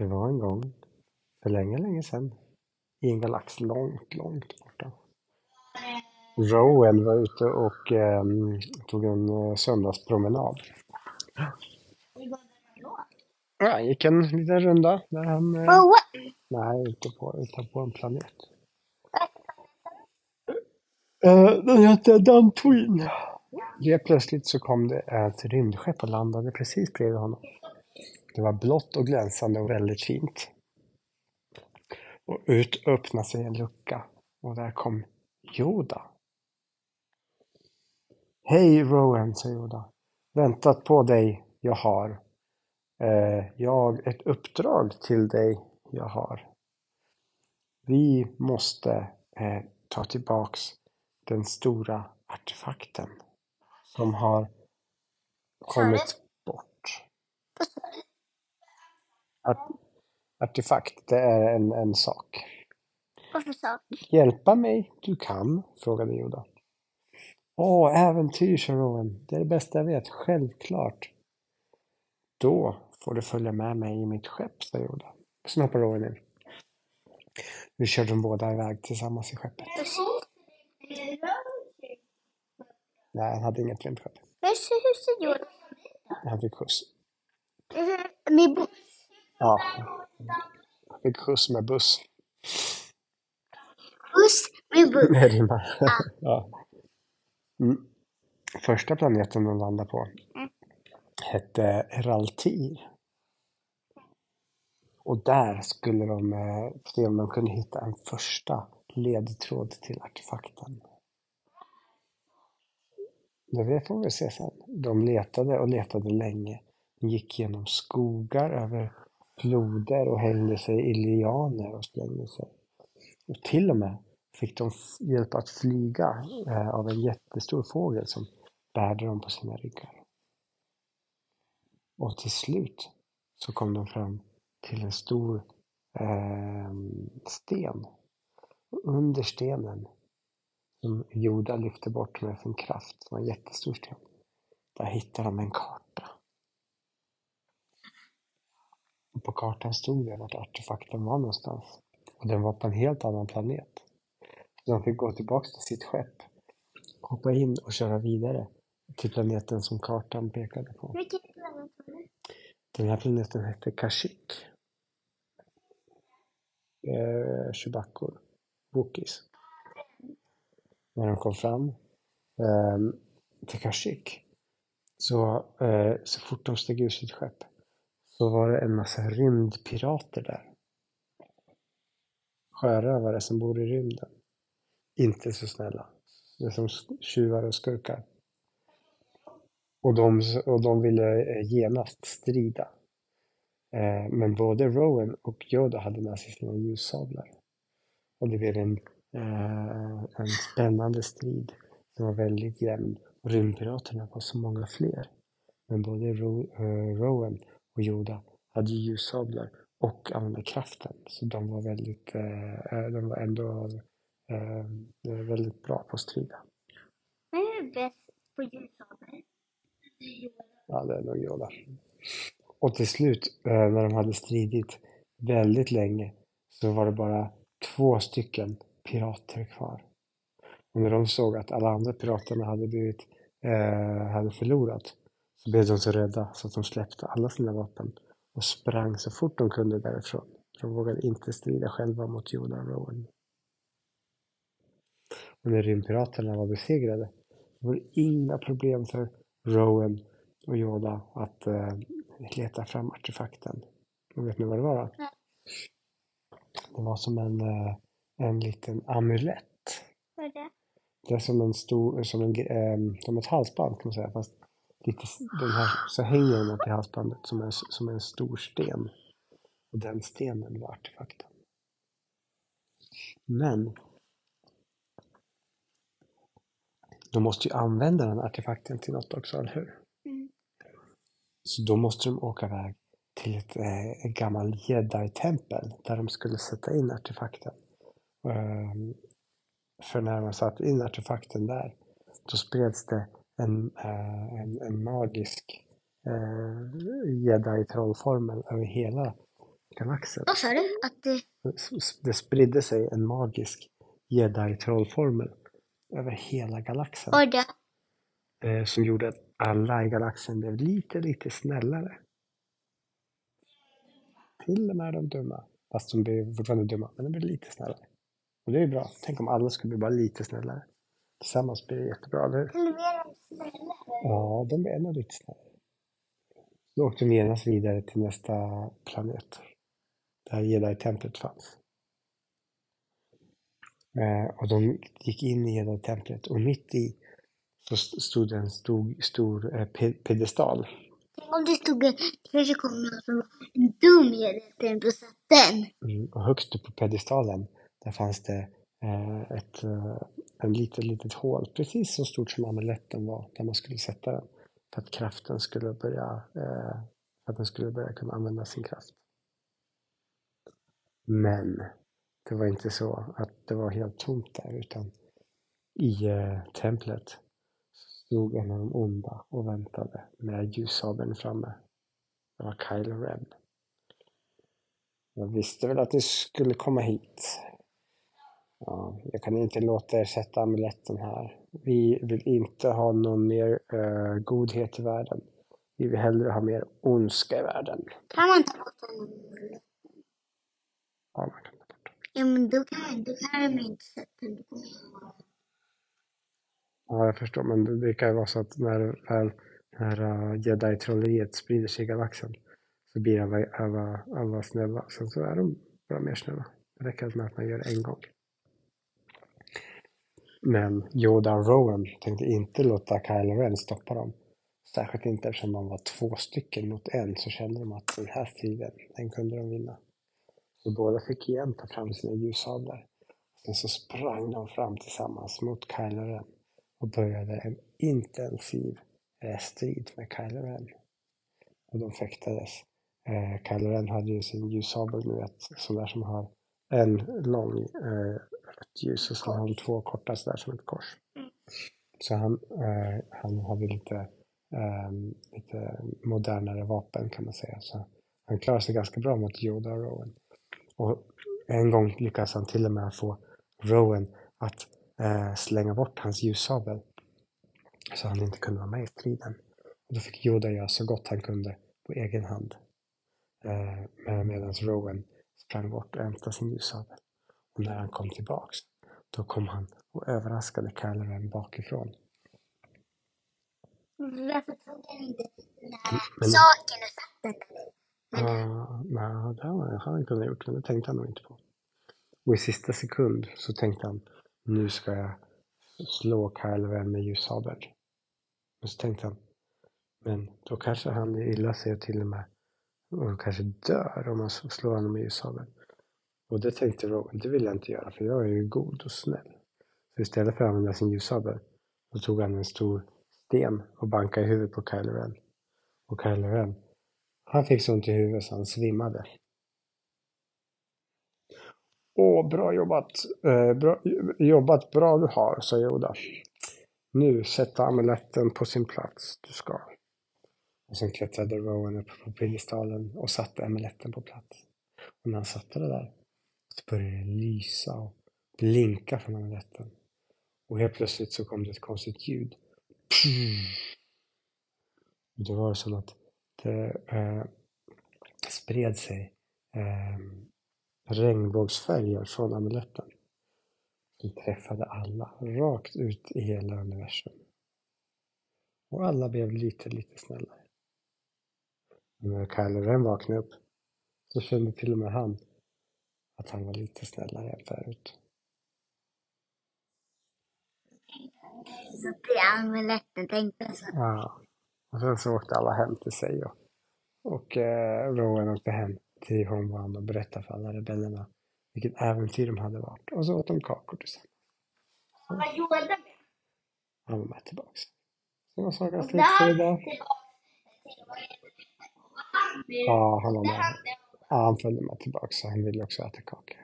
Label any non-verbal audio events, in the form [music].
Det var en gång, för länge, länge sedan, i en galax långt, långt borta. Rowan var ute och eh, tog en eh, söndagspromenad. Ja, han gick en liten runda där han... Eh, Oh, nej, inte på, utan på en planet. Eh, den hette Dantooine. Helt plötsligt så kom det ett rymdskepp och landade precis bredvid honom. Det var blått och glänsande och väldigt fint. Och ut öppnade sig en lucka och där kom Yoda. Hej Rowan, sa Yoda. Väntat på dig, jag har. Eh, jag, ett uppdrag till dig, jag har. Vi måste eh, ta tillbaks den stora artefakten som har kommit bort. Art, artefakt, det är en, en sak. Varför sak? Hjälpa mig, du kan, frågade Yoda. Åh, äventyr, sa Rowan. Det är det bästa jag vet, självklart. Då får du följa med mig i mitt skepp, sa Yoda. Sen hoppade Rowan in. Nu körde de båda iväg tillsammans i skeppet. Nej, han hade inget rymdskepp. Han fick skjuts. Med buss. Ja, han fick skjuts med buss. Buss med buss. [laughs] Det rimmar. [laughs] ja. Mm. Första planeten de landade på hette Raltir. Och där skulle de eh, se om de kunde hitta en första ledtråd till artefakten. Det får vi se sen. De letade och letade länge. De gick genom skogar, över floder och hängde sig i lianer och slängde sig. Och till och med fick de hjälp att flyga eh, av en jättestor fågel som bärde dem på sina ryggar. Och till slut så kom de fram till en stor eh, sten. Och under stenen, som Joda lyfte bort med sin kraft, som var en jättestor sten, där hittade de en karta. Och på kartan stod det vart artefakten var någonstans. Och den var på en helt annan planet. Så de fick gå tillbaks till sitt skepp, hoppa in och köra vidare till planeten som kartan pekade på. Vilket planet var det? Den här planeten hette Kashyyyk. Eh, Chewbaccor. Wookiees. När de kom fram eh, till Kashyyyk så, eh, så fort de steg ur sitt skepp så var det en massa rymdpirater där. Sjörövare som bor i rymden. Inte så snälla. Det är som tjuvar och skurkar. Och de, och de ville eh, genast strida. Eh, men både Rowan och Yoda hade med sig sina ljussablar. Och det blev en, eh, en spännande strid som var väldigt jämn. Och rymdpiraterna var så många fler. Men både Rowan och Yoda hade ljussablar och använde kraften. Så de var väldigt, eh, eh, de var ändå eh, väldigt bra på att strida. Vem är bäst på ljussabel? Ja, det är nog Yoda. Och till slut, eh, när de hade stridit väldigt länge, så var det bara två stycken pirater kvar. Och när de såg att alla andra piraterna hade blivit, eh, hade förlorat, så blev de så rädda så att de släppte alla sina vapen och sprang så fort de kunde därifrån. De vågade inte strida själva mot och Rowan. Och när rymdpiraterna var besegrade, var det inga problem för Rowan och Yoda att eh, leta fram artefakten. Och vet ni vad det var då? Det var som en, eh, en liten amulett. Vad är det? Det är som en stor, som, en, eh, som ett halsband kan man säga. Fast lite, den här, så hänger den i halsbandet som en, som en stor sten. Och den stenen var artefakten. Men de måste ju använda den artefakten till något också, eller hur? Mm. Så då måste de åka iväg till ett, eh, ett gammalt jedi-tempel där de skulle sätta in artefakten. Ehm, för när man satte in artefakten där, då spreds det en, eh, en, en magisk eh, jedi-trollformel över hela galaxen. Vad sa du? Att det... Det spridde sig en magisk jedi-trollformel över hela galaxen. Var det? eh, som gjorde att alla i galaxen blev lite, lite snällare. Till och med de dumma. Fast de blev fortfarande dumma, men de blev lite snällare. Och det är ju bra. Tänk om alla skulle bli bara lite snällare. Tillsammans blir det jättebra, eller hur? Snällare. Ja, de är nog lite snällare. Då åkte de genast vidare till nästa planet. Där jedi-templet fanns. Eh, och de gick in i jedi-templet och mitt i så st- stod det en stor, stor eh, pe- pedestal. Tänk om det stod en... Kanske kom någon som var en dum hjälten och satt den. Mm, och högst upp på pedestalen, där fanns det eh, ett ett en litet, litet hål, precis så stort som amuletten var, där man skulle sätta den. För att kraften skulle börja, eh, för att den skulle börja kunna använda sin kraft. Men det var inte så att det var helt tomt där, utan i eh, templet stod en av de onda och väntade med ljussabeln framme. Det var Kylo Ren. Jag visste väl att du skulle komma hit. Ja, jag kan inte låta er sätta amuletten här. Vi vill inte ha någon mer eh, godhet i världen. Vi vill hellre ha mer ondska i världen. Kan man ta bort den? Ja, man kan ta bort. Ja, men då kan, då kan de inte sätta den. Ja, jag förstår, men det, det kan ju vara så att när väl när uh, jedi-trolleriet sprider sig i galaxen så blir alla, alla, alla snälla. Sen så är de bara mer snälla. Det räcker med att man gör det en gång. Men Yoda och Rowan tänkte inte låta Kylo Ren stoppa dem. Särskilt inte eftersom de var två stycken mot en så kände de att den här striden, den kunde de vinna. Så båda fick igen ta fram sina ljussablar. Sen så sprang de fram tillsammans mot Kylo Ren och började en intensiv eh, strid med Kylo Ren. Och de fäktades. Eh, Kylo Ren hade ju sin ljussabel, nu vet, sån där som har en lång eh, rött ljus och så har han två korta sådär som ett kors. Så han, eh, han hade lite, eh, lite modernare vapen kan man säga. Så han klarade sig ganska bra mot Yoda och Rowan. Och en gång lyckades han till och med få Rowan att eh, slänga bort hans ljussabel. Så han inte kunde vara med i striden. Och då fick Yoda göra så gott han kunde på egen hand. Eh, Medan Rowan sprang bort och hämtade sin ljussabel. Och när han kom tillbaks, då kom han och överraskade Kylo Ren bakifrån. Varför tog den inte den Men- saken och satte den där? Men Ja, nej, det hade han- han kunnat gjort, men det tänkte han nog inte på. Och i sista sekund så tänkte han, nu ska jag slå Kylo Ren med ljussabel. Men så tänkte han, men då kanske han illa sig och till och med och kanske dör om man slår honom med ljussabel. Och det tänkte Rowan, det vill jag inte göra för jag är ju god och snäll. Så istället för att använda sin ljussabel så tog han en stor sten och bankade i huvudet på Kylo Ren. Och Kylo Ren, han fick så ont i huvudet så han svimmade. Åh, bra jobbat. Eh, bra, jobbat bra du har, sa Yoda. Nu, sätta amuletten på sin plats. Du ska. Och sen klättrade Rowan upp på piedestalen och satte amuletten på plats. Och när han satte det där så började det lysa och blinka från amuletten. Och helt plötsligt så kom det ett konstigt ljud. Och det var som att det eh, spred sig eh, regnbågsfärger från amuletten. Som träffade alla, rakt ut i hela universum. Och alla blev lite, lite snällare. När Kylo Ren vaknade upp så kände till och med han att han var lite snällare än förut. så det amuletten tänkte så. Ja. Och sen så åkte alla hem till sig och, och eh, Rowan åkte hem till Homeland och berättade för alla rebellerna vilket äventyr de hade varit. Och så åt de kakor tillsammans. Vad gjorde det? Han var med tillbaks. Så var sagan slut för idag. Ja, han var med. Ja, han följde med tillbaks så han ville också äta kaka.